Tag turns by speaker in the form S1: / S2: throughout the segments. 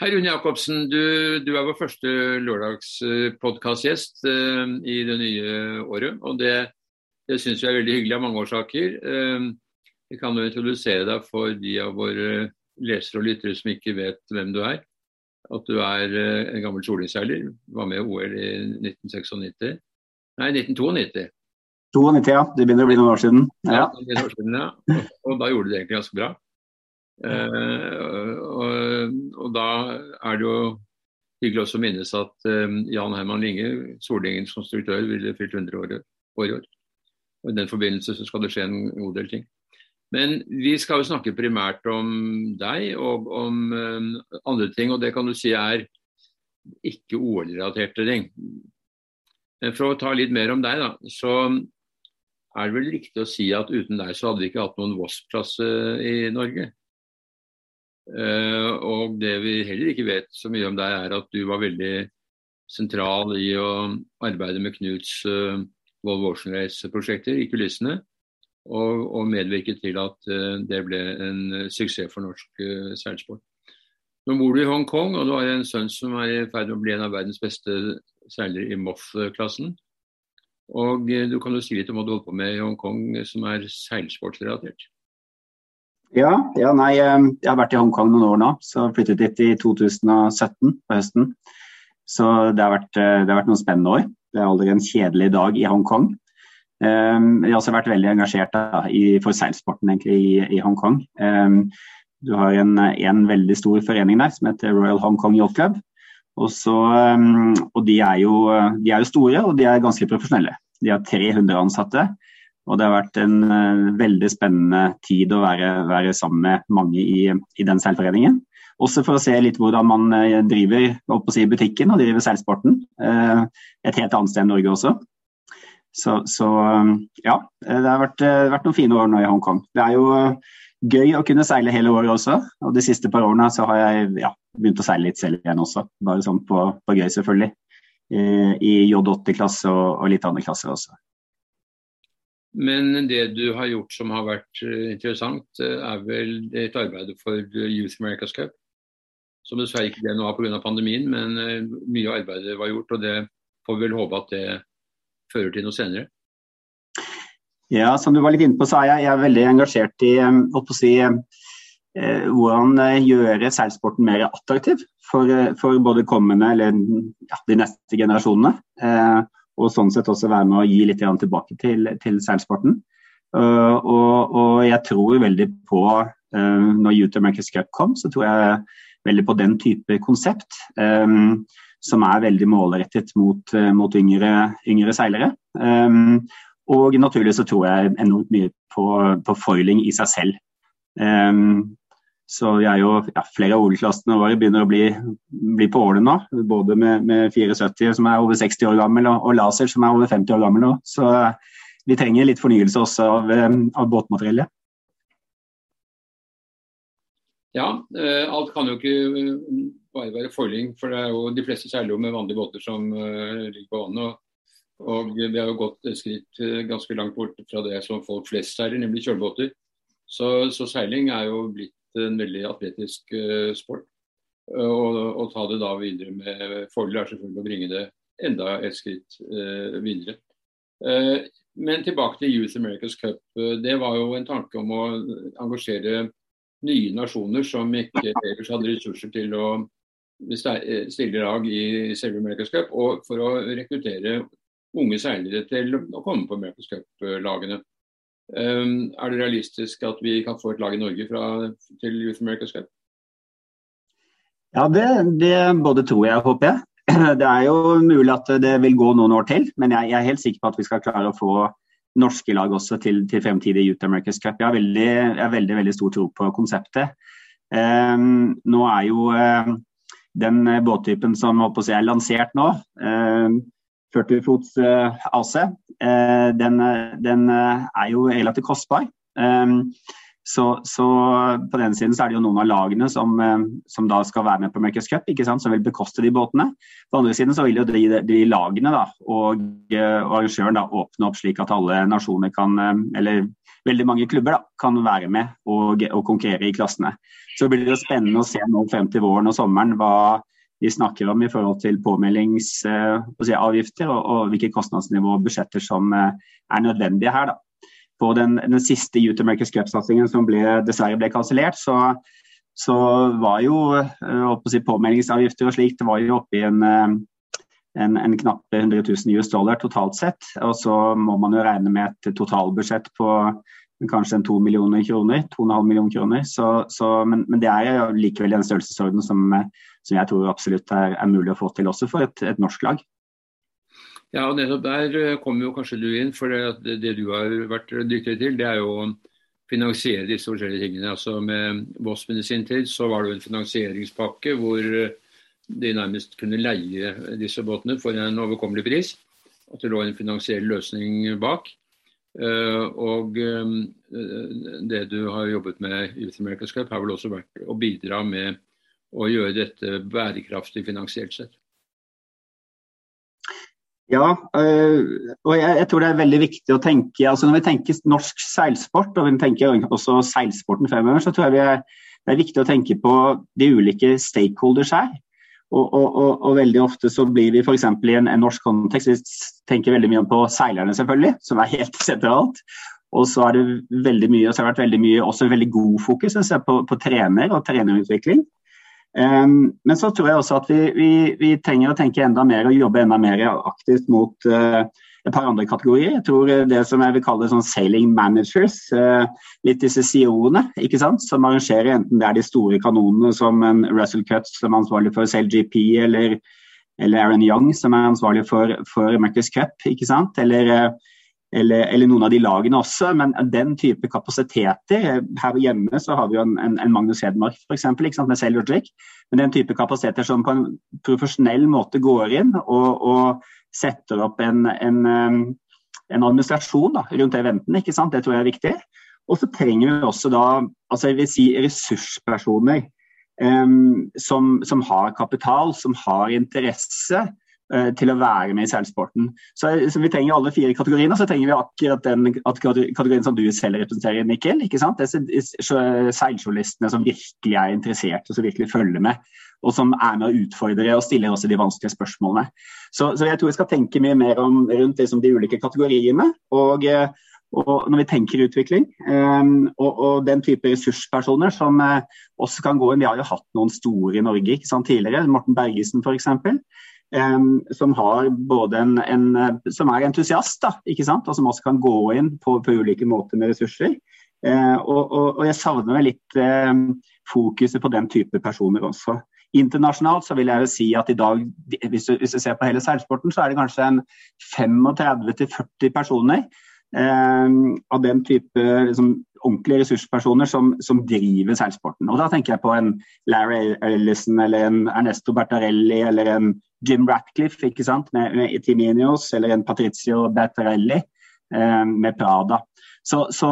S1: Hei, Rune Jacobsen. Du, du, er vår første lørdagspodkastgjest uh, i det nye året. og Det, det syns vi er veldig hyggelig av mange årsaker. Uh, jeg kan jo introdusere deg for de av våre lesere og lyttere som ikke vet hvem du er. At du er uh, en gammel solingsseiler. Var med i OL i 1996. Nei, 1992.
S2: 92, ja. Det begynner å bli noen år siden.
S1: Ja, ja, år siden, ja. Og, da gjorde du det egentlig ganske bra. Eh, og, og, da er det jo hyggelig også å minnes at eh, Jan Herman Linge, Solingens konstruktør, ville fylt 100 år, år i år. Og I den forbindelse så skal det skje en god del ting. Men vi skal jo snakke primært om deg og om eh, andre ting, og det kan du si er ikke OL-relaterte ting. Men for å ta litt mer om deg, da, så er det vel riktig å si at uten deg så hadde vi ikke hatt noen Voss-klasse i Norge. Eh, og det vi heller ikke vet så mye om deg, er at du var veldig sentral i å arbeide med Knuts uh, Volvo Ocean Race-prosjekter i kulissene. Og, og medvirket til at uh, det ble en suksess for norsk uh, seilsport. Nå bor du i Hongkong, og du har en sønn som er i ferd med å bli en av verdens beste seilere i MOF-klassen. Og du kan jo si litt om hva du holder på med i Hongkong som er seilsportsrelatert.
S2: Ja, ja, nei, eh, jeg har vært i Hongkong noen år nå. Så flyttet dit i 2017 på høsten. Så det har, vært, eh, det har vært noen spennende år. Det er aldri en kjedelig dag i Hongkong. Jeg har også vært veldig engasjert da, i, for seilsporten egentlig, i, i Hongkong. Du har en, en, veldig stor forening der som heter Royal Hong Kong Yacht Club. Og, så, um, og de, er jo, de, er jo, store og de er ganske profesjonelle. De har 300 ansatte. Og det har vært en uh, veldig spennende tid å være, være sammen med mange i, i den seilforeningen. Også for å se litt hvordan man driver driver si, butikken og driver seilsporten. Uh, et helt annet sted enn Norge også. Så, så ja, det har vært, vært, noen fine år nå i Hongkong. Det er jo gøy å kunne seile hele året også. Og de siste par årene så har jeg ja, begynt å seile litt selv igjen også. Bare sånn på, på gøy, selvfølgelig. I J80-klasse og, og litt andre klasser også.
S1: Men det du har gjort som har vært eh, interessant, eh, er vel et arbeid for Youth America's Cup. Som dessverre ikke noe av pga. pandemien, men eh, mye arbeid var gjort. Og det får vi vel håpe at det fører til noe senere.
S2: Ja, som du var litt inne på, så er jeg, jeg er veldig engasjert i å si, eh, hvordan gjøre seilsporten mer attraktiv for, for både kommende eller ja, de neste generasjonene. Eh, og sånn sett også være med å gi litt tilbake til, til seilsporten. Og, og, jeg tror veldig på, når Youth America's Cup kom, så tror jeg veldig på den type konsept. Um, som er veldig målrettet mot, mot yngre, yngre, seilere. Um, og naturlig så tror jeg enormt mye på, på foiling i seg selv. Um, så vi er jo, ja, Flere av OL-klassene våre begynner å bli, bli på årene nå. Både med, med 74 som er over 60 år gammel, og, og, Laser som er over 50 år gammel nå. Så eh, vi trenger litt fornyelse også av, eh, av båtmateriellet.
S1: Ja, eh, alt kan jo ikke bare være forling, For det er jo de fleste seiler med vanlige båter som ligger på vannet. Og, vi har jo gått et skritt ganske langt bort fra det som folk flest seiler, nemlig kjølebåter. Så, så seiling er jo blitt en veldig atletisk uh, sport. Og, ta det da videre med fordel er selvfølgelig å bringe det enda et skritt videre. Men tilbake til Youth America's Cup. det var jo en tanke om å engasjere nye nasjoner som ikke ellers hadde ressurser til å stille lag i selve America's Cup, og for å rekruttere unge seilere til å komme på America's Cup-lagene. Um, er det realistisk at vi kan få et lag i Norge fra, til Youth America's Cup?
S2: Ja, det, det, både tror jeg og håper jeg. Det er jo mulig at det vil gå noen år til, men jeg, jeg er helt sikker på at vi skal klare å få norske lag også til, til fremtidig Youth America's Cup. Jeg har veldig, veldig, veldig stor tro på konseptet. Um, nå er jo um, den båttypen som si, er lansert nå, uh, 40 fots uh, AC, uh, den, den uh, er jo relativt kostbar. Um, så, så, på den siden så er det jo noen av lagene som, som da skal være med på America's Cup, som vil bekoste de båtene. På andre siden så vil jo de, de lagene da, og, og, arrangøren da åpne opp slik at alle nasjoner kan, eller veldig mange klubber da, kan være med og, og konkurrere i klassene. Så blir det spennende å se nå frem til våren og sommeren hva vi snakker om i forhold til påmeldingsavgifter og, og hvilke kostnadsnivå og budsjetter som er nødvendige her. da på den, den siste Youth America's Cup-satsingen som ble, dessverre ble kansellert, så, så, var jo eh, si, påmeldingsavgifter og slikt var jo oppe i en, eh, en, en knappe 100 000 US dollar totalt sett. Og så må man jo regne med et totalbudsjett på kanskje en to millioner kroner. 2,5 millioner kroner. Så, så, men, men, det er jo likevel en størrelsesorden som, som jeg tror absolutt er, er, mulig å få til også for et, et norsk lag.
S1: Ja, og nettopp Der eh, kommer jo kanskje du inn. For det, det, du har vært dyktig til, det er jo å finansiere disse forskjellige tingene. Altså Med Bosman i sin tid så var det jo en finansieringspakke hvor eh, de nærmest kunne leie disse båtene for en overkommelig pris. At det lå en finansiell løsning bak. Uh, og um, det du har jobbet med i Youth America's Cup, har vel også vært å bidra med å gjøre dette bærekraftig finansielt sett.
S2: Ja, øh, og jeg, tror det er veldig viktig å tenke altså Når vi tenker norsk seilsport, og vi tenker også seilsporten fremover, så tror jeg det er viktig å tenke på de ulike stakeholders her. Og, og, og, og veldig ofte så blir vi f.eks. i en, en, norsk kontekst vi tenker veldig mye på seilerne, selvfølgelig, som er helt sentralt. Og så er det veldig mye, og så har det vært veldig mye, også veldig god fokus på, på trener og trenerutvikling. Um, men så tror jeg også at vi, vi, vi, trenger å tenke enda mer og jobbe enda mer aktivt mot uh, et par andre kategorier. Jeg tror det som jeg vil kalle sånn sailing managers, uh, litt disse CEO-ene ikke sant? som arrangerer enten det er de store kanonene som en Russell Cutts som er ansvarlig for SailGP, eller, eller Aaron Young som er ansvarlig for, for Marcus Cup, ikke sant? eller uh, eller, eller, noen av de lagene også. Men den type kapasiteter Her hjemme så har vi jo en, en, en Magnus Hedmark f.eks. med Sailor Trick. Men den type kapasiteter som på en profesjonell måte går inn og, og setter opp en, en, en administrasjon da, rundt eventene. ikke sant? det tror jeg er viktig. Og så trenger vi også da altså jeg vil si ressurspersoner um, som, som har kapital, som har interesse til å være med i seilsporten. Så, så, vi trenger alle fire kategoriene. Så trenger vi akkurat den kategorien som du selv representerer, Mikkel. ikke sant? Seiljournalistene som virkelig er interessert og som virkelig følger med. Og som er med å utfordre og stiller også de vanskelige spørsmålene. Så, så jeg tror vi skal tenke mye mer om, rundt liksom, de ulike kategoriene. og eh, og når vi tenker utvikling, um, og, og, den type ressurspersoner som også kan gå inn Vi har jo hatt noen store i Norge ikke sant, tidligere. Morten Bergesen f.eks som en, en, som er entusiast, da, og som også kan gå inn på, på ulike måter med ressurser. Eh, og, og, og, jeg savner vel litt eh, fokuset på den type personer også. Internasjonalt så vil jeg jo si at i dag, hvis du, hvis du ser på hele seilsporten, så er det kanskje 35-40 personer eh, av den type liksom, ordentlige ressurspersoner som, som, driver seilsporten. Og Da tenker jeg på en Larry Ellison eller en Ernesto Bertarelli eller en Jim Ratcliffe ikke sant? med, med Itiminios eller en Patrizio Bertarelli eh, med Prada. Så, så,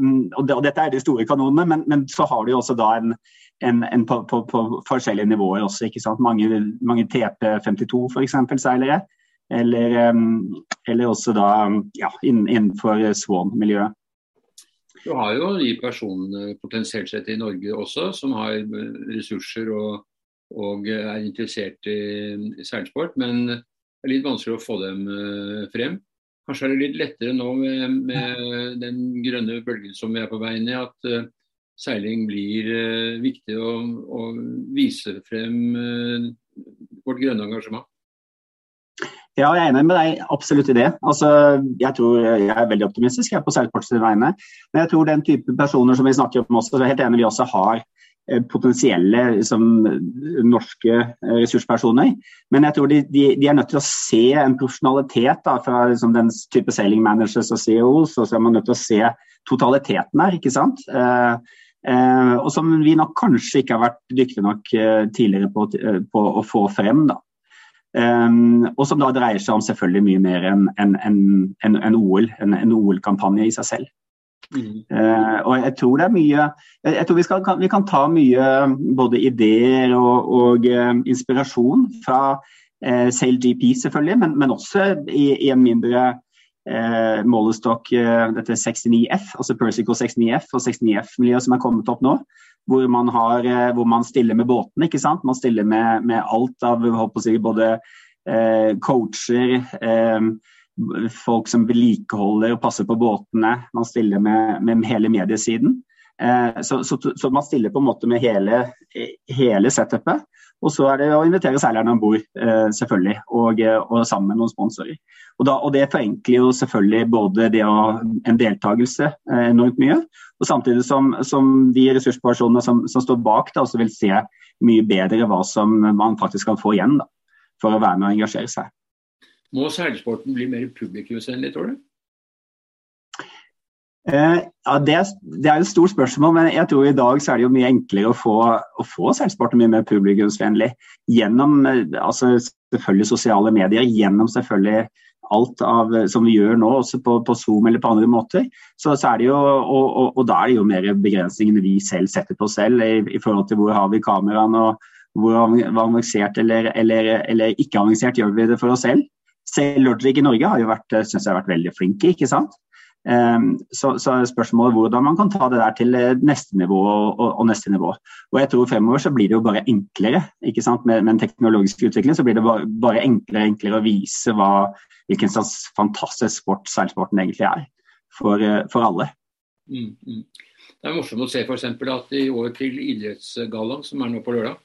S2: um, og, det, og, Dette er de store kanonene, men, men så har du også da en, en, en på, på, på, forskjellige nivåer også. ikke sant? Mange, mange TP52 f.eks. seilere. Eller, eller, også da ja, innenfor Swan-miljøet.
S1: Du har jo de personene potensielt sett i Norge også, som har ressurser og og er interessert i seilsport, men det er litt vanskelig å få dem eh, frem. Kanskje er det litt lettere nå med, med den grønne bølgen som vi er på vei inn i, at seiling blir viktig å, å, vise frem vårt grønne engasjement.
S2: Ja, jeg er enig med deg absolutt i det. Altså, jeg tror jeg er veldig optimistisk jeg er på seilsportens vegne. Men jeg tror den type personer som vi snakker om også, så er helt enig vi også har Eh, potensielle liksom, norske eh, ressurspersoner. Men jeg tror de, de, de, er nødt til å se en profesjonalitet da, fra liksom, den type sailing managers og CEOs, og så er man nødt til å se totaliteten her. ikke sant? Eh, eh, og som vi nok kanskje ikke har vært dyktige nok eh, tidligere på, eh, på, å få frem. da. Og som da dreier seg om selvfølgelig mye mer enn en, en, en, en OL, en OL-kampanje i seg selv. Mm. Uh, og jeg tror det er mye Jeg tror vi, skal, kan, vi kan ta mye både ideer og, og uh, inspirasjon fra uh, Sail GP, selvfølgelig, men, men også i, i, en mindre eh, målestokk eh, dette 69F, altså Persico 69F og 69F-miljøet som er kommet opp nå. Hvor man, har, eh, hvor man stiller med båtene. ikke sant? Man stiller med, med alt av si, både eh, coacher, eh, folk som vedlikeholder og passer på båtene. Man stiller med, med hele mediesiden. Eh, så, så, så, man stiller på en måte med hele, hele setupet. Og så er det å invitere seilerne om bord, eh, selvfølgelig, og, eh, og, sammen med noen sponsorer. Og, da, og, Det forenkler jo selvfølgelig både det å, en deltakelse enormt mye, og samtidig som, som de ressurspersonene som, som, står bak, da, også vil se mye bedre hva som man faktisk kan få igjen da, for å være med og engasjere seg.
S1: Må seilsporten bli mer publikumsvennlig, tror du?
S2: Eh, ja, det, det, er et stort spørsmål, men jeg tror i dag så er det jo mye enklere å få, å få seilsporten mye mer publikumsvennlig. Gjennom eh, altså selvfølgelig sosiale medier, gjennom selvfølgelig alt av, som vi gjør nå, også på, på Zoom eller på andre måter. Så, så er det jo, og, og, og, da er det jo mer begrensningene vi selv setter på selv, i, i forhold til hvor har vi kameraene og hvor avansert eller, eller, eller, ikke avansert gjør vi det for oss selv. Selv Logic i Norge har jo vært, synes jeg har vært veldig flinke. ikke sant? Ehm, så, så er spørsmålet hvordan man kan ta det der til eh, neste nivå og, og, neste nivå. Og jeg tror Fremover så blir det jo bare enklere. ikke sant? Med, med en teknologisk utvikling så blir det bare, bare enklere og enklere å vise hva, hvilken slags fantastisk sport seilsporten egentlig er for, eh, for alle. Mm,
S1: mm. Det er morsomt å se f.eks. at i år til idrettsgallaen, som er nå på lørdag,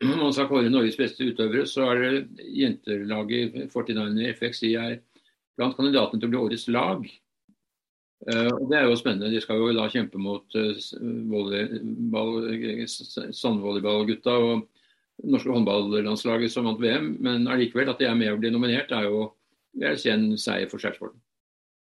S1: man skal kåre Norges beste utøvere, så er det jentelaget 49 de er blant kandidatene til å bli årets lag. Uh, og Det er jo spennende. De skal jo da kjempe mot uh, sandvolleyballgutta og norske håndballandslaget som vant VM. Men allikevel, at de er med og blir nominert, er jo si, en seier for skjærsporten.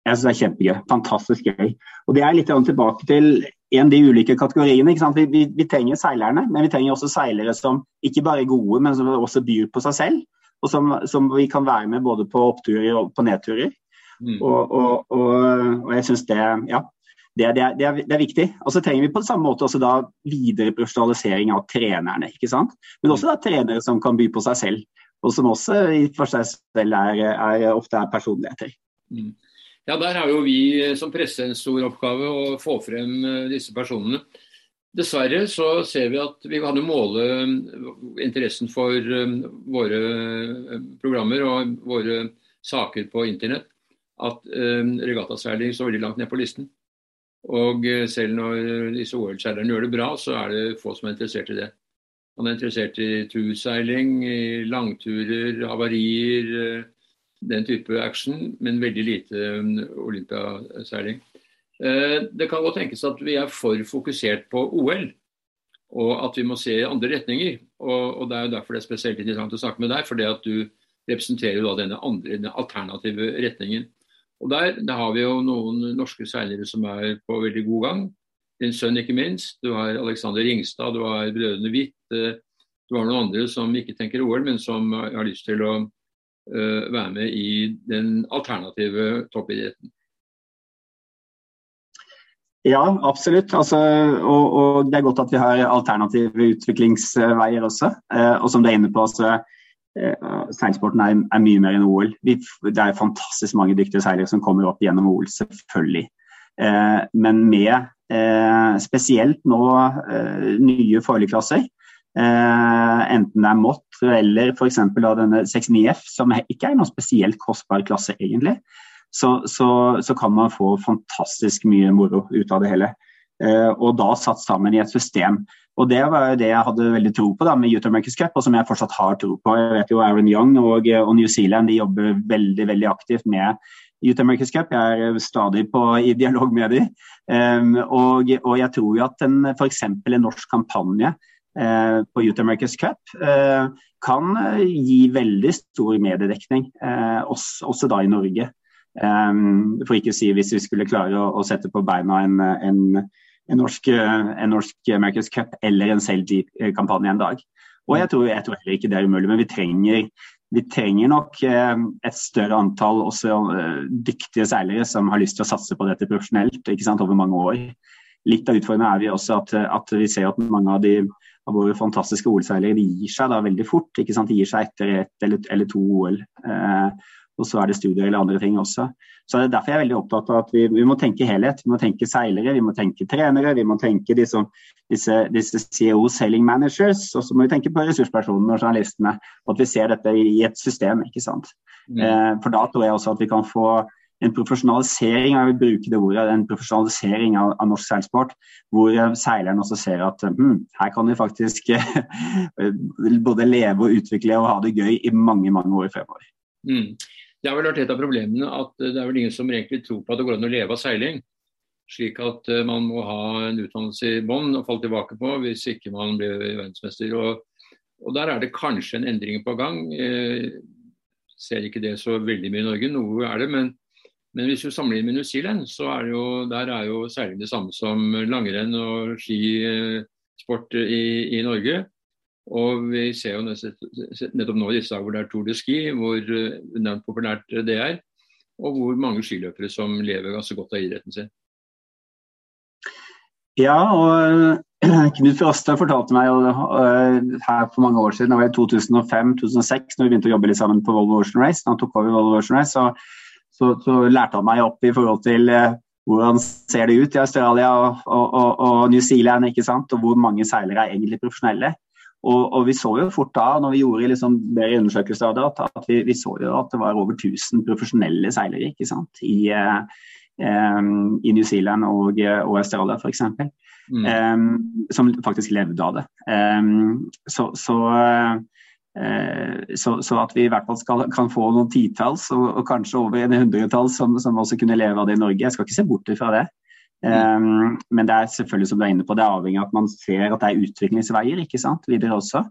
S2: Jeg synes det er kjempegøy. Fantastisk gøy. Og Det er litt tilbake til en av de ulike kategoriene. Vi, vi, vi, trenger seilerne, men vi trenger også seilere som ikke bare er gode, men som også byr på seg selv. Og som, som vi kan være med både på oppturer og på nedturer. Mm. Og, og, og, og, jeg syns det, ja, det, det, er, det, er, det, er, viktig. Og så trenger vi på samme måte også da videre profesjonalisering av trenerne. ikke sant? Men også da trenere som kan by på seg selv, og som også for seg selv er, er ofte er personligheter. Mm.
S1: Ja, Der har jo vi som presse en stor oppgave å få frem eh, disse personene. Dessverre så ser vi at vi kan jo måle eh, interessen for eh, våre programmer og våre saker på internett at eh, regattaseiling står veldig langt ned på listen. Og eh, selv når disse OL-seilerne gjør det bra, så er det få som er interessert i det. Man er interessert i turseiling, i langturer, havarier, eh, den type action, men veldig lite olympiaseiling. Det kan godt tenkes at vi er for fokusert på OL, og at vi må se andre retninger. Og, Det er jo derfor det er spesielt interessant å snakke med deg, fordi at du representerer da denne, andre, denne alternative retningen. Og der, der, har vi jo noen norske seilere som er på veldig god gang. Din sønn ikke minst. Du har Alexander Ringstad, du har brødrene Hvitt. Du har noen andre som ikke tenker OL, men som har lyst til å uh, være med i den alternative toppidretten.
S2: Ja, absolutt. Altså, og, og, det er godt at vi har alternative utviklingsveier også. Uh, og som du er inne på, altså, Eh, seilsporten er, er, mye mer enn OL. Vi, det er fantastisk mange dyktige seilere som kommer opp gjennom OL, selvfølgelig. Eh, men med eh, spesielt nå eh, nye farligklasser, eh, enten det er Mott eller f.eks. denne 69F, som ikke er noen spesielt kostbar klasse egentlig, så, så, så, kan man få fantastisk mye moro ut av det hele. Eh, og da satt sammen i et system og Det var jo det jeg hadde veldig tro på da, med Youth America's Cup, og som jeg fortsatt har tro på. Jeg vet jo Aaron Young og, og New Zealand de jobber veldig veldig aktivt med Youth America's Cup. Jeg er stadig på, i dialog med dem. Um, og, og, jeg tror jo at f.eks. en norsk kampanje uh, på Youth America's Cup uh, kan gi veldig stor mediedekning, uh, også, også, da i Norge. Um, for ikke å si hvis vi skulle klare å, å sette på beina en, en en norsk, en norsk America's Cup eller en Sail-Jeep-kampanje en dag. Og jeg tror, jeg tror, heller ikke det er umulig, men vi trenger, vi trenger nok eh, et større antall også eh, dyktige seilere som har lyst til å satse på dette profesjonelt ikke sant, over mange år. Litt av utfordringen er vi også at, at vi ser at mange av, de, av våre fantastiske OL-seilere gir seg da veldig fort. ikke sant, De gir seg etter ett eller, eller to OL. Eh, og så er det studier eller andre ting også. Så det er Derfor jeg er veldig opptatt av at vi, vi må tenke helhet. Vi må tenke seilere, vi må tenke trenere, vi må tenke disse, disse, disse CEO selling managers, og så må vi tenke på ressurspersonene og journalistene. Og at vi ser dette i et system. ikke sant? Mm. Eh, for da tror jeg også at vi kan få en profesjonalisering jeg vil bruke det ordet, en profesjonalisering av, av norsk seilsport, hvor eh, seileren også ser at hm, her kan vi faktisk både leve og utvikle og ha det gøy i mange mange år fremover.
S1: Mm. Det har vel vært et av problemene at det er vel ingen som egentlig tror på at det går an å leve av seiling. Slik at eh, man må ha en utdannelse i bånn å falle tilbake på hvis ikke man blir verdensmester. Og, og, der er det kanskje en endring på gang. Eh, ser ikke det så veldig mye i Norge, noe er det. men men hvis du sammenligner med New Zealand, så er jo, der er jo seiling det samme som langrenn og skisport i, i, Norge. Og vi ser jo nettopp nå i disse dager hvor det er Tour de Ski, hvor nevnt populært det er. Og hvor mange skiløpere som lever ganske godt av idretten sin.
S2: Ja, og Knut Froste fortalte meg her for mange år siden, det var i 2005-2006, når vi begynte å jobbe litt sammen på Volvo Ocean Race. Da han tok over Volvo Ocean Race, så så, så, lærte han meg opp i forhold til eh, hvordan ser det ut i Australia og, og, og, og, New Zealand, ikke sant? og hvor mange seilere er egentlig profesjonelle. Og, vi så jo fort da, når vi gjorde liksom bedre undersøkelser av det, at, vi, vi, så jo at det var over 1000 profesjonelle seilere ikke sant? I, eh, i New Zealand og, og Australia f.eks. Mm. Um, som faktisk levde av det. Um, så, så Eh, så, så, at vi i hvert fall skal, kan få noen titalls, og, og kanskje over en hundretalls som, som, også kunne leve av det i Norge. Jeg skal ikke se bort fra det. Um, men det er selvfølgelig som du er inne på, det er avhengig av at man ser at det er utviklingsveier ikke sant, videre også.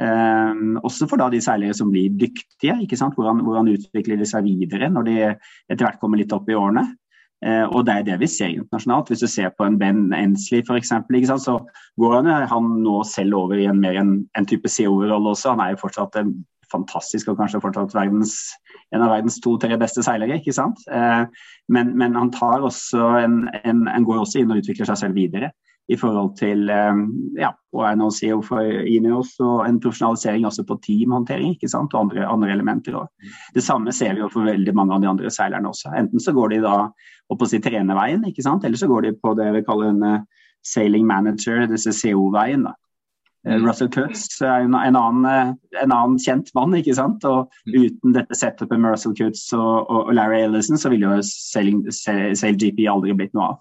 S2: Um, også for da de seilere som blir dyktige. ikke sant, Hvordan, hvordan utvikler de seg videre når de etter hvert kommer litt opp i årene. Uh, og det er det vi ser internasjonalt. Hvis du ser på en Ben Ensley f.eks., så går han, han nå selv over i en mer en, en type CO-rolle også. Han er jo fortsatt fantastisk og kanskje fortsatt verdens, en av verdens to-tre beste seilere. ikke sant? Eh, men, men, han tar også en, en, en, går også inn og utvikler seg selv videre i forhold til eh, ja, og er nå CEO for Ineos og en profesjonalisering også på teamhåndtering ikke sant, og andre, andre elementer. Også. Det samme ser vi jo for veldig mange av de andre seilerne også. Enten så går de da opp på si trenerveien, ikke sant, eller så går de på det vi kaller en uh, sailing manager, disse CO-veien. da. Uh, Russell Kurtz er en, en, annen, en, annen, kjent mann. ikke sant? Og mm. Uten dette setupet med Russell Kurtz og, og, Larry Ellison, så ville jo SailGP aldri blitt noe av.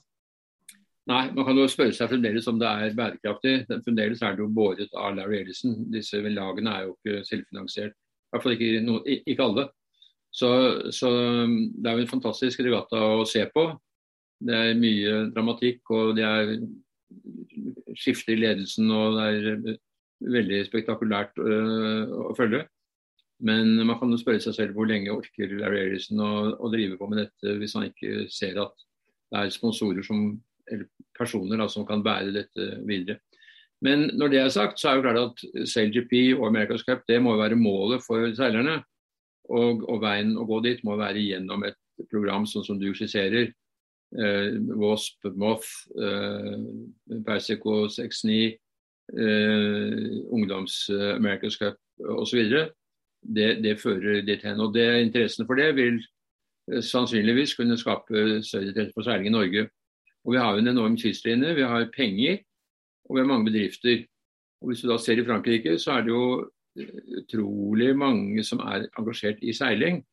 S1: Nei, man kan jo spørre seg fremdeles om det er bærekraftig. Fremdeles er det jo båret av Larry Ellison. Disse lagene er jo ikke selvfinansiert. I hvert fall ikke, no, ikke alle. Så, så, um, det er jo en fantastisk regatta å se på. Det er mye dramatikk, og det er skifter ledelsen, og det er veldig spektakulært øh, å følge. Men man kan jo spørre seg selv hvor lenge orker Larry Ellison å, å drive på med dette hvis han ikke ser at det er sponsorer som eller personer da, som kan bære dette videre. Men når det er sagt, så er det klart at SailGP og America's Cup det må være målet for seilerne. Og, og, veien å gå dit må være gjennom et program sånn som du skisserer. Eh, Wasp, Moth, eh, Persico 69, eh, ungdoms eh, Cup osv. Det, det fører dit hen. Og det, Interessen for det vil eh, sannsynligvis kunne skape større interesse for seiling i Norge. Og Vi har jo en enorm kystlinje, vi har penger og vi har mange bedrifter. Og Hvis du da ser i Frankrike, så er det jo eh, utrolig mange som er engasjert i seiling.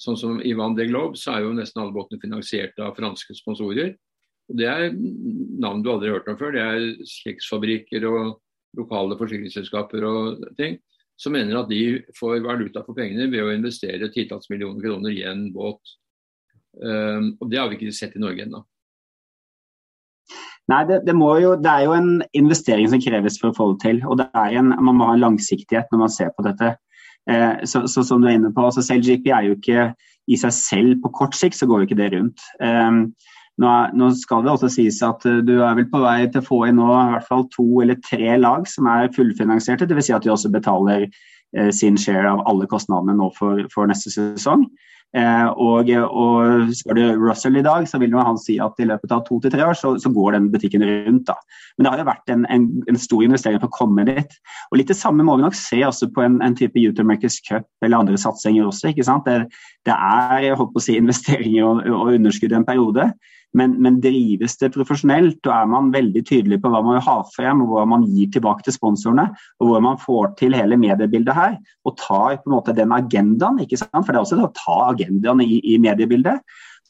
S1: Sånn som i Van de Globe, så er jo nesten alle båtene finansiert av franske sponsorer. Og Det er navn du aldri har hørt om før. Det er kjeksfabrikker og lokale forsikringsselskaper og ting som mener at de får valuta for pengene ved å investere titalls millioner kroner i en båt. Um, og Det har vi ikke sett i Norge ennå.
S2: Nei, det, det, jo, det, er jo en investering som kreves for å få det til. og en, Man må ha en langsiktighet når man ser på dette. Eh, så, så, som du er inne på, altså Selv GP er jo ikke i seg selv på kort sikt, så går jo ikke det rundt. Eh, nå, nå, skal det også sies at eh, du er vel på vei til å få inn nå i hvert fall to eller tre lag som er fullfinansierte. Dvs. Si at de også betaler sin share av alle kostnadene nå for, for neste sesong. Eh, og, og Spør du Russell i dag, så vil han si at i løpet av to til tre år så, så, går den butikken rundt. da. Men det har jo vært en, en, en, stor investering for å komme dit. Og Litt det samme må vi nok se også på en, en type Utermakers Cup eller andre satsinger også. ikke sant? Det, det er jeg håper å si, investeringer og, og underskudd i en periode. Men, men, drives det profesjonelt, og er man veldig tydelig på hva man vil ha frem, og hva man gir tilbake til sponsorene, og hvor man får til hele mediebildet her, og tar på en måte den agendaen, ikke sant? for det er også det å ta agendaen i, i mediebildet,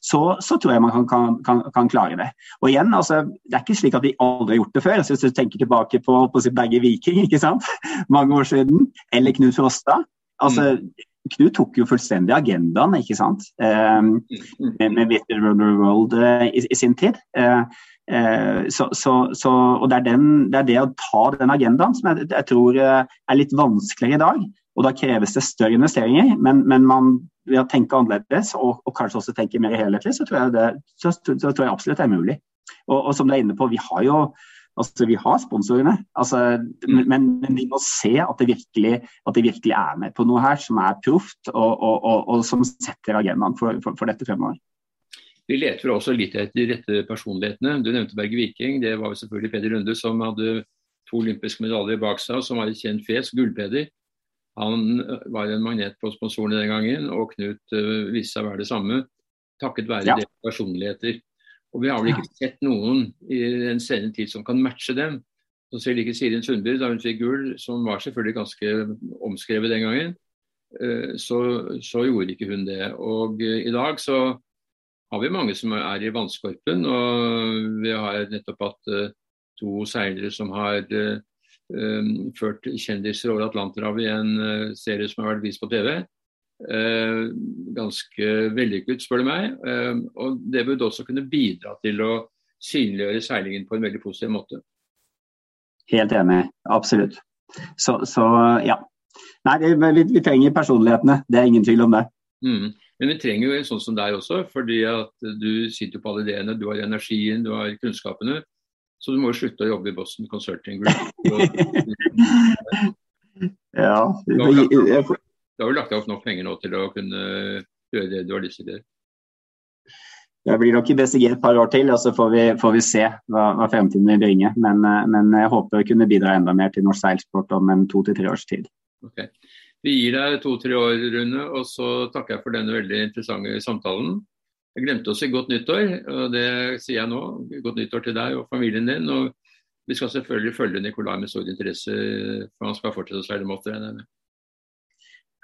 S2: så, så, tror jeg man kan, kan, kan, kan, klare det. Og igjen, altså, Det er ikke slik at vi aldri har gjort det før. Så hvis du tenker tilbake på, på Berge Viking ikke sant? mange år siden, eller Knut Frosta. altså mm. Knut tok jo fullstendig agendaen ikke sant? Um, med, med Vitter World uh, i, i, sin tid. Uh, uh, så, så, så, og det er, den, det er, det å ta den agendaen som jeg, jeg, tror er litt vanskeligere i dag. Og Da kreves det større investeringer, men, men man, ved å tenke annerledes og, og, kanskje også tenke mer helhetlig, så tror jeg, det, så, tror jeg absolutt det er mulig. Og, og som du er inne på, vi har jo Altså, vi har sponsorene, altså, men, men, vi må se at det, virkelig, at det, virkelig, er med på noe her som er proft, og, og, og, og som setter agendaen for, for, for, dette fremover.
S1: Vi leter også litt etter de rette personlighetene. Du nevnte Berge Viking. Det var selvfølgelig Peder Runde som hadde to olympiske medaljer bak seg, og som var et kjent fjes. Gullpeder. Han var en magnet på sponsorene den gangen, og Knut uh, viste seg å være det samme, takket være ja. deres personligheter. Og vi har vel ikke sett noen i den senere tid som kan matche dem. Så selv ikke Sirin Sundby, da hun fikk gull, som var selvfølgelig ganske omskrevet den gangen, eh, så, så, gjorde ikke hun det. Og eh, i dag så har vi mange som er i vannskorpen. Og vi har nettopp hatt eh, to seilere som har ført kjendiser over Atlanterhavet i en serie som har vært vist på TV. Eh, ganske vellykket, spør du meg. Eh, og det burde også kunne bidra til å synliggjøre seilingen på en veldig positiv måte.
S2: Helt enig, absolutt. Så, så ja. Nei, vi, vi, trenger personlighetene, det er ingen tvil om det.
S1: Mm. Men vi trenger jo en sånn som deg også, fordi at du sitter på alle ideene. Du har energien, du har kunnskapene. Så du må jo slutte å jobbe i Boston Consulting Group.
S2: ja,
S1: du har jo lagt av nok penger nå til å kunne gjøre det du har lyst til.
S2: Jeg blir nok i BCG et par år til, og så får vi, får vi se hva, hva, fremtiden vil bringe. Men, eh, men, jeg håper å kunne bidra enda mer til norsk seilsport om en to til tre års tid.
S1: Okay. Vi gir deg to-tre år, Rune, og så takker jeg for denne veldig interessante samtalen. Jeg glemte å si godt nyttår, og det sier jeg nå. Godt nyttår til deg og familien din. og Vi skal selvfølgelig følge Nikolai med stor interesse, for han skal fortsette å seile måter.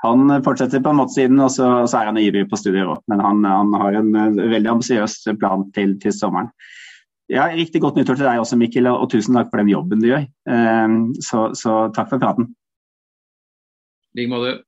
S2: Han fortsetter på måtesiden, og så, så er han ivrig på studier òg. Men han, han, har en veldig ambisiøs plan til, til, sommeren. Ja, Riktig godt nyttår til deg også, Mikkel, og, tusen takk for den jobben du gjør. Um, så, så takk for praten.
S1: I like måte.